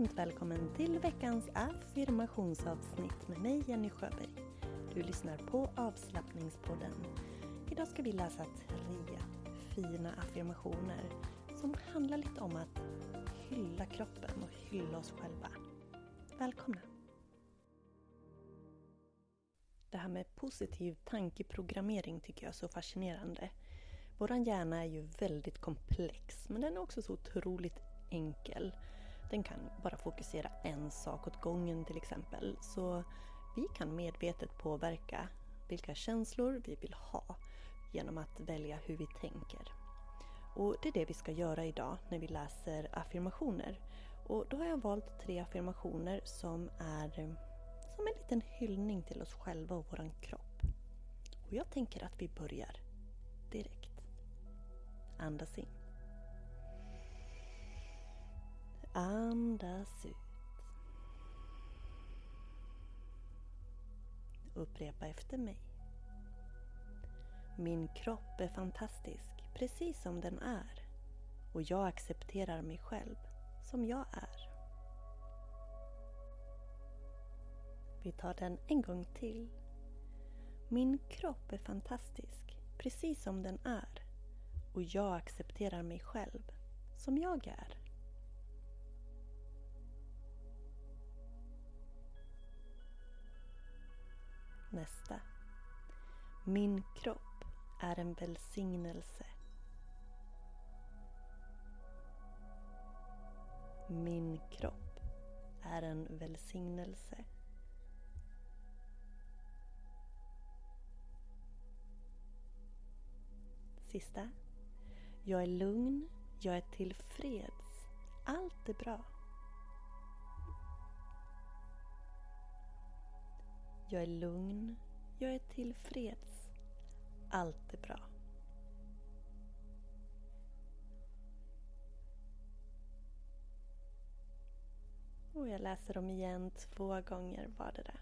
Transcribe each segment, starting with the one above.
Varmt välkommen till veckans affirmationsavsnitt med mig Jenny Sjöberg. Du lyssnar på avslappningspodden. Idag ska vi läsa tre fina affirmationer som handlar lite om att hylla kroppen och hylla oss själva. Välkomna! Det här med positiv tankeprogrammering tycker jag är så fascinerande. Vår hjärna är ju väldigt komplex men den är också så otroligt enkel. Den kan bara fokusera en sak åt gången till exempel. Så vi kan medvetet påverka vilka känslor vi vill ha genom att välja hur vi tänker. Och det är det vi ska göra idag när vi läser affirmationer. Och då har jag valt tre affirmationer som är som en liten hyllning till oss själva och våran kropp. Och jag tänker att vi börjar direkt. Andas in. Andas ut. Upprepa efter mig. Min kropp är fantastisk precis som den är och jag accepterar mig själv som jag är. Vi tar den en gång till. Min kropp är fantastisk precis som den är och jag accepterar mig själv som jag är. Nästa. Min kropp är en välsignelse. Min kropp är en välsignelse. Sista. Jag är lugn, jag är tillfreds. Allt är bra. Jag är lugn, jag är tillfreds. Allt är bra. Och jag läser dem igen två gånger vardera.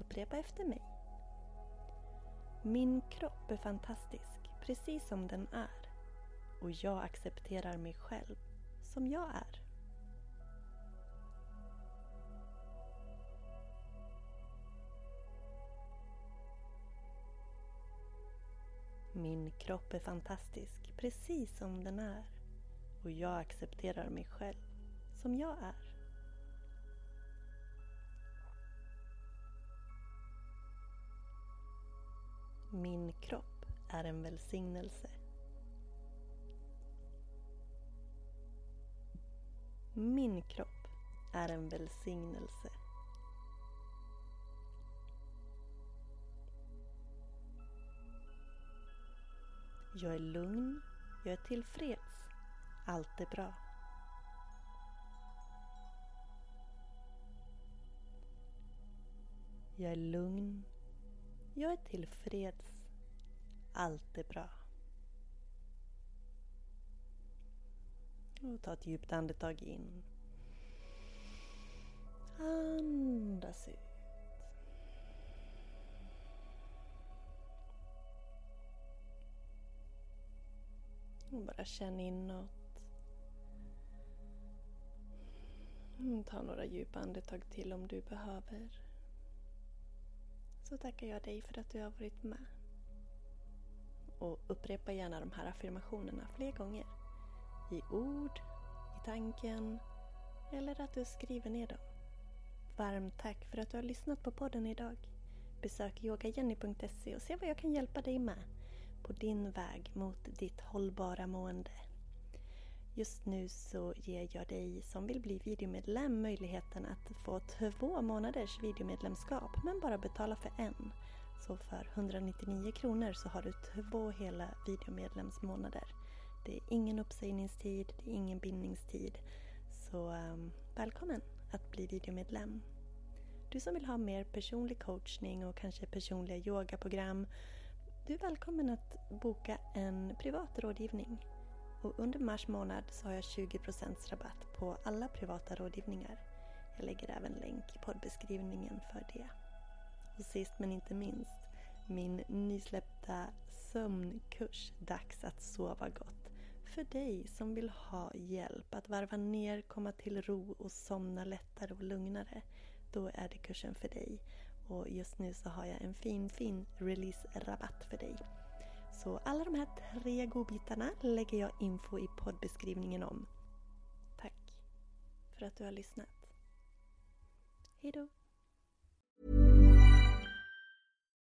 Upprepa efter mig. Min kropp är fantastisk precis som den är och jag accepterar mig själv som jag är. Min kropp är fantastisk precis som den är och jag accepterar mig själv som jag är. Min kropp är en välsignelse. Min kropp är en välsignelse. Jag är lugn, jag är tillfreds. Allt är bra. Jag är lugn. Jag är tillfreds. Allt är bra. Och ta ett djupt andetag in. Andas ut. Bara känn inåt. Mm, ta några djupa andetag till om du behöver. Så tackar jag dig för att du har varit med. Och upprepa gärna de här affirmationerna fler gånger. I ord, i tanken eller att du skriver ner dem. Varmt tack för att du har lyssnat på podden idag. Besök yogajenny.se och se vad jag kan hjälpa dig med på din väg mot ditt hållbara mående. Just nu så ger jag dig som vill bli videomedlem möjligheten att få två månaders videomedlemskap men bara betala för en. Så för 199 kronor så har du två hela videomedlemsmånader. Det är ingen uppsägningstid, det är ingen bindningstid. Så um, välkommen att bli videomedlem. Du som vill ha mer personlig coachning och kanske personliga yogaprogram. Du är välkommen att boka en privat rådgivning. Och under mars månad så har jag 20% rabatt på alla privata rådgivningar. Jag lägger även länk i poddbeskrivningen för det. Och sist men inte minst, min nysläppta sömnkurs Dags att sova gott. För dig som vill ha hjälp att varva ner, komma till ro och somna lättare och lugnare. Då är det kursen för dig. Och just nu så har jag en fin, fin release-rabatt för dig. Så alla de här tre godbitarna lägger jag info i poddbeskrivningen om. Tack för att du har lyssnat. Hejdå!